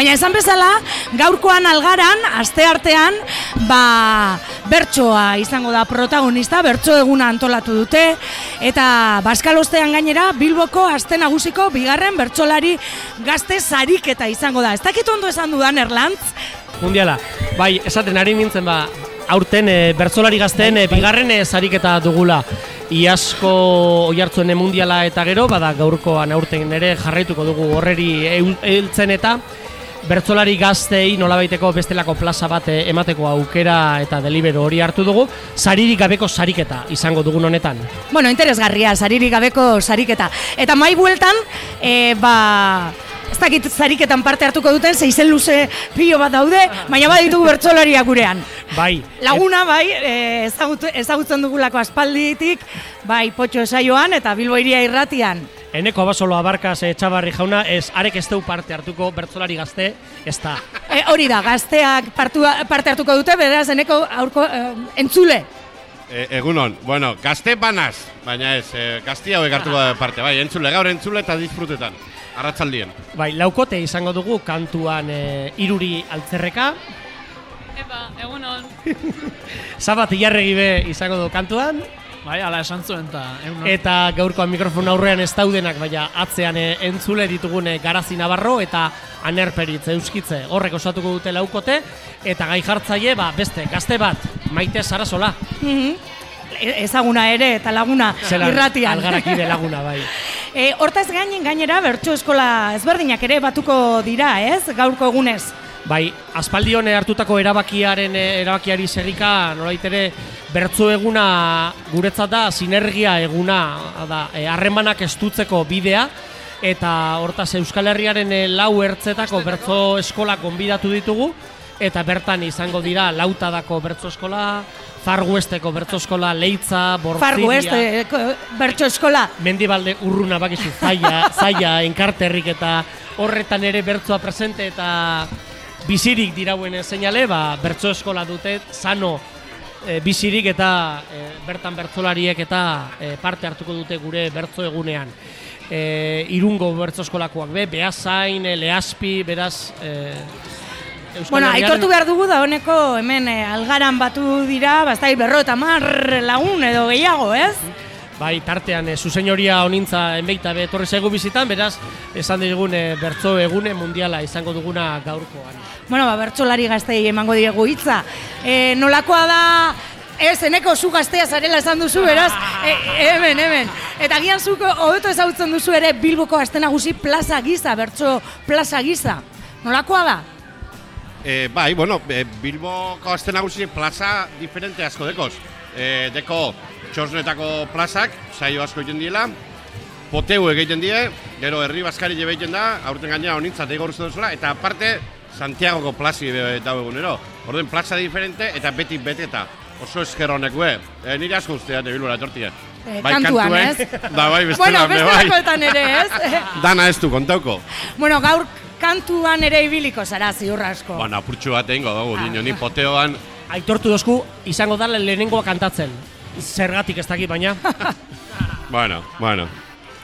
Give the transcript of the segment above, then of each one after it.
Baina esan bezala, gaurkoan algaran, aste artean, ba, bertsoa izango da protagonista, bertso eguna antolatu dute, eta Baskalostean gainera, Bilboko aste nagusiko bigarren bertsolari gazte sariketa izango da. Ez dakit ondo esan dudan, Erlantz? Mundiala, bai, esaten ari nintzen ba, aurten e, bertsolari gazteen e, bigarren e, sariketa dugula. Iasko oihartzuen mundiala eta gero, bada gaurkoan aurten ere jarraituko dugu horreri heltzen eta bertsolari gaztei nolabaiteko bestelako plaza bat eh, emateko aukera eta delibero hori hartu dugu, saririk gabeko sariketa izango dugun honetan. Bueno, interesgarria, saririk gabeko sariketa. Eta mai bueltan, e, ba, ez dakit zariketan parte hartuko duten, zeizen luze pilo bat daude, baina bat ditugu bertsolariak gurean. Bai. Laguna, bai, e, ezagutzen dugulako aspalditik, bai, potxo esaioan eta Bilbo iria irratian. Eneko abasolo abarkaz etxabarri jauna, ez arek ez parte hartuko bertzolari gazte, ez da. E, hori da, gazteak partu, parte hartuko dute, beraz, eneko aurko, e, entzule. E, egunon, bueno, gazte banaz, baina ez, e, gazti hauek hartuko parte, bai, entzule, gaur entzule eta disfrutetan, arratzaldien. Bai, laukote izango dugu kantuan e, iruri altzerreka. Epa, egunon. Zabat ilarregi be izango du kantuan. Bai, ala esan zuen eta... Eta gaurkoan mikrofon aurrean ez daudenak, baina atzean e, entzule ditugune garazi nabarro eta anerperitz euskitze horrek osatuko dute laukote. Eta gai jartzaile, ba, beste, gazte bat, maite sarasola. Mm ezaguna ere eta laguna Zelan, irratian. Algarakide laguna, bai. e, hortaz gainen gainera, bertso eskola ezberdinak ere batuko dira, ez? Gaurko egunez. Bai, aspaldi hone hartutako erabakiaren erabakiari segika, nolait ere bertzo eguna guretzat da sinergia eguna, da e, harremanak estutzeko bidea eta hortaz Euskal Herriaren e, lau ertzetako bertzo eskola konbidatu ditugu eta bertan izango dira lautadako bertso eskola, Farguesteko bertso eskola, Leitza, Bortziria... Farguesteko bertso eskola. Mendibalde urruna bakizu, zaila, zaila, enkarterrik eta horretan ere bertsoa presente eta bizirik dirauen seinale, ba, bertso eskola dute, sano e, bizirik eta e, bertan bertzolariek eta e, parte hartuko dute gure bertso egunean. E, irungo bertso eskolakoak be, behazain, e, lehazpi, beraz... E, bueno, aitortu behar dugu da honeko hemen algaran batu dira, bastai berro eta mar lagun edo gehiago, ez? Bai, tartean e, zuzenioria honintza enbeita betorri zaigu bizitan, beraz, esan digun e, bertso egune mundiala izango duguna gaurkoan. Bueno, ba, bertsolari gaztei emango diegu hitza. E, nolakoa da, ez, eneko zu gaztea zarela esan duzu, beraz, e, hemen, hemen. Eta gian zuko, hobeto ezagutzen duzu ere Bilboko aste nagusi plaza giza, bertso plaza giza. Nolakoa da? E, bai, bueno, e, Bilboko aste nagusi plaza diferente asko dekoz. E, deko, txosnetako plazak, saio asko egiten diela, poteu egiten die, gero herri baskari egiten da, aurten gaina honintzat egor duzula, eta aparte, Santiagoko plazi dago egunero. Orden, plaza diferente eta beti beteta. Oso esker honeko, eh? E, nire asko ustean ebilura etortia. E, bai, kantuan, ez? Da, bai, bestela, bueno, bestelakoetan bai. ere, ez? Dana ez du, kontauko. Bueno, gaur kantuan ere ibiliko zara ziurra asko. Bueno, apurtxu bat egingo dugu, ah, dino, ni poteoan... Aitortu dozku, izango da lehenengoa kantatzen zergatik ez dakit baina. bueno, bueno.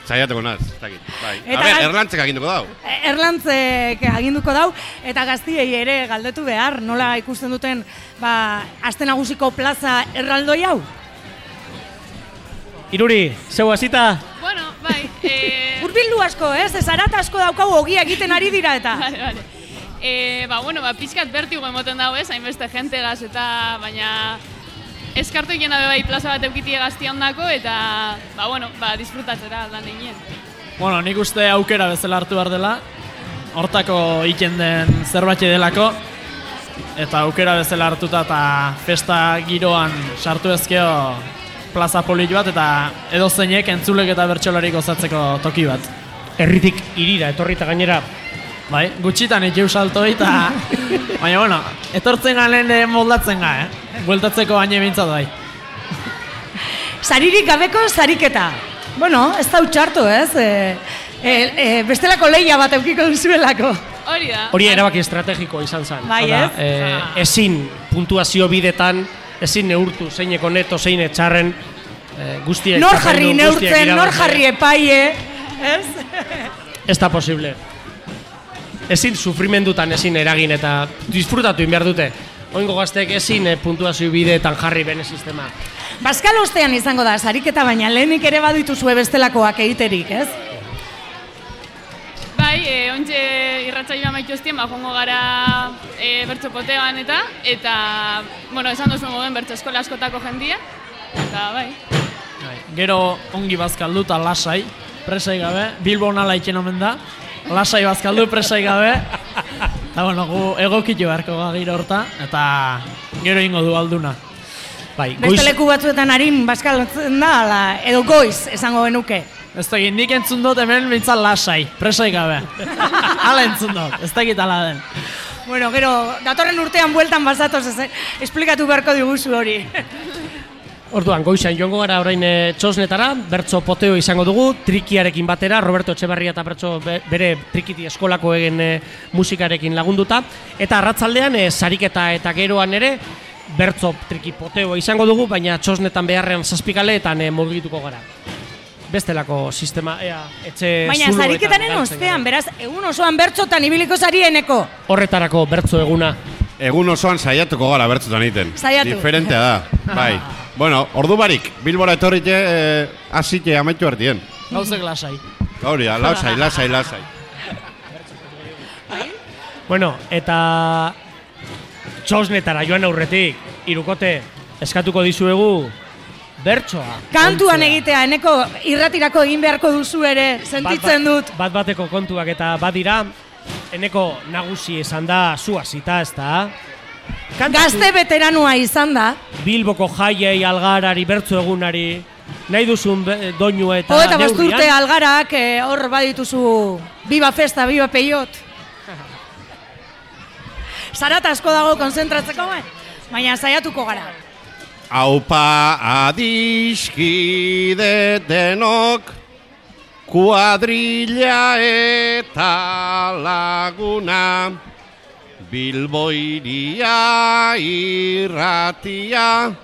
Zaiateko naz, ez dakit. Bai. Eta, A ber, erlantzek aginduko dau. Erlantzek aginduko dau, eta gaztiei ere galdetu behar, nola ikusten duten, ba, aste nagusiko plaza erraldoi hau? Iruri, zeu hasita? Bueno, bai. Eh... Urbildu asko, ez? Ez asko daukau ogia egiten ari dira eta. Vale, vale. Eh, ba, bueno, ba, pizkat bertigo emoten dago, ez? Hainbeste jente gaz eta, baina eskartu egin dabe bai plaza bat eukitie gazti ondako, eta, ba, bueno, ba, disfrutatzera lan egin. Bueno, nik uste aukera bezala hartu behar dela, hortako iken den zerbait delako, eta aukera bezala hartuta eta festa giroan sartu ezkeo plaza polit bat, eta edo zeinek entzulek eta bertxolarik osatzeko toki bat. Erritik irira, etorrita gainera, Bai, gutxitan ikeu salto eta... Baina, bueno, etortzen galen moldatzen ga, eh? Bueltatzeko baina bintzat bai. Zaririk gabeko zariketa. Bueno, ez da utxartu, ez? E, e, e, bestelako leia bat eukiko duzuelako. Hori da. Hori erabaki estrategiko izan zen. Bai, ez? E, ezin puntuazio bidetan, ezin neurtu zeineko neto, zein etxarren, e, guztiek... Nor jarri neurtzen, nor jarri epaie, ez? Ez da posible. Ezin sufrimendutan ezin eragin eta disfrutatu behar dute. Oingo gazteek ezin eh, puntuazio bideetan jarri bene sistema. Baskal ostean izango da, sariketa baina lehenik ere badituzue bestelakoak egiterik, ez? Bai, e, ontxe irratzaioa maitu eztien, ba, joango gara e, bertso potean eta, eta, bueno, esan duzu moden bertso eskola askotako jendia, eta bai. Bai, Gero ongi bazkaldu eta lasai, presai gabe, Bilbo nala omen da, lasai bazkaldu, presai gabe, eta bueno, gu egokitu beharko ga giro horta, eta gero ingo du alduna. Bai, Beste leku batzuetan harin baskalotzen da, ala, edo goiz esango genuke. Ez dakit, nik entzun dut hemen bintzat lasai, presai gabe. Hala entzun dut, ez dakit ala den. Bueno, gero, datorren urtean bueltan bazatoz, ez, esplikatu beharko diguzu hori. Orduan, goizan joango gara orain e, txosnetara, bertso poteo izango dugu, trikiarekin batera, Roberto Etxebarria eta bertso be- bere trikiti eskolako egen e, musikarekin lagunduta. Eta arratzaldean, e, sariketa eta geroan ere, bertso triki poteo izango dugu, baina txosnetan beharrean zazpikaleetan e, murgituko gara. Bestelako sistema, ea, etxe Baina galtzen ostean, beraz, egun osoan bertzotan ibiliko zarieneko. Horretarako bertso eguna. Egun osoan saiatuko gara bertzutan egiten. Saiatu. Diferentea da, bai. bueno, ordu barik, Bilbora etorrite, eh, hasite amaitu hartien. Gauzek lasai. Hori lasai, lasai, lasai. Bueno, eta txosnetara joan aurretik, irukote, eskatuko dizuegu bertsoa. Kantuan egitea, eneko irratirako egin beharko duzu ere, sentitzen Bat- dut. Bat bateko kontuak eta badira, eneko nagusi esan da zu hasita, ez da? Gazte veteranua izan da, Bilboko jaiei algarari, bertso egunari, nahi duzun doinu eta ho eta basturte algarak eh, hor badituzu Biba Festa, Biba Peiot. Zarat asko dago konzentratzeko, bai? baina saiatuko gara. Aupa adiskide denok, kuadrilla eta laguna, Bilbo iria irratia,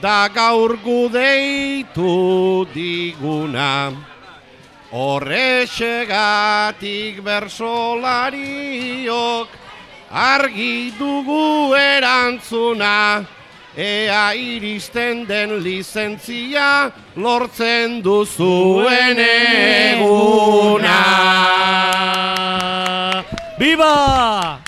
da gaur gudeitu diguna. Horrexegatik bersolariok argi dugu erantzuna, ea iristen den lizentzia lortzen duzuen eguna. Biba!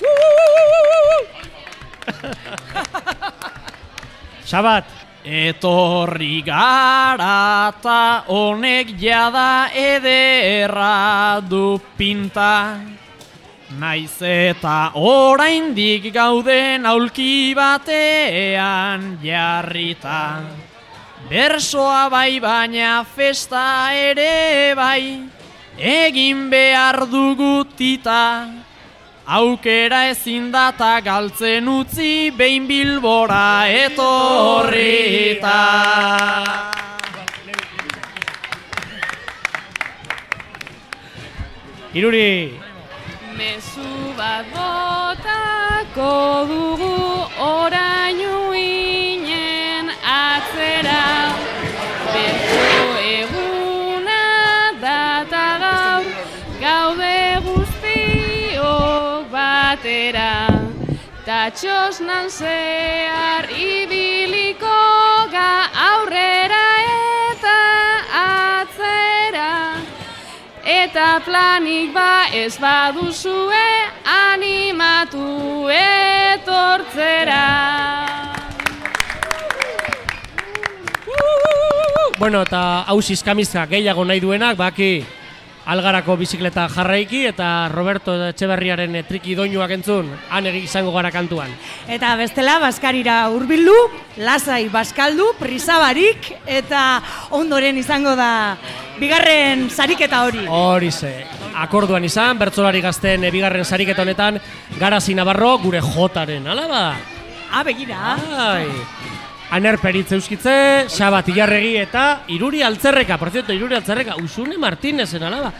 Sabat, Etorri gara ta honek jada ederra du pinta Naiz eta oraindik gauden aulki batean jarrita. Bersoa bai baina festa ere bai. Egin behar dugu tita. Aukera ezin data galtzen utzi behin bilbora etorrita. iruri, Mezu bat botako dugu orainu inen atzera. Bertso eguna data gaur gaude guztiok batera. Ta txosnan zehar ibiliko ga aurrera Eta planik ba ez baduzue animatu etortzera. bueno, eta hau zizkamizka gehiago nahi duenak, baki algarako bizikleta jarraiki eta Roberto Etxeberriaren triki doinuak entzun, han egi izango gara kantuan. Eta bestela, Baskarira hurbildu, lasai baskaldu, prisabarik, eta ondoren izango da bigarren sariketa hori. Hori ze, akorduan izan, bertzolari gazten eh, bigarren sariketa honetan, Garazi Navarro gure jotaren, alaba? Ah, begira. Ai, Aner Peritze Euskitze, Xabat Ilarregi eta Iruri Altzerreka, por cierto, Iruri Altzerreka, Usune Martinezen, alaba.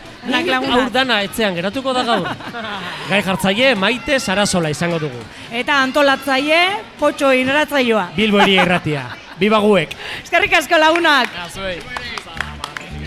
Aur dana etzean geratuko da gaur. Gai jartzaile, maite, Sarasola izango dugu. Eta antolatzaile, potxo irratzaioa. Bilbo eri erratia. Biba guek. Eskerrik asko lagunak.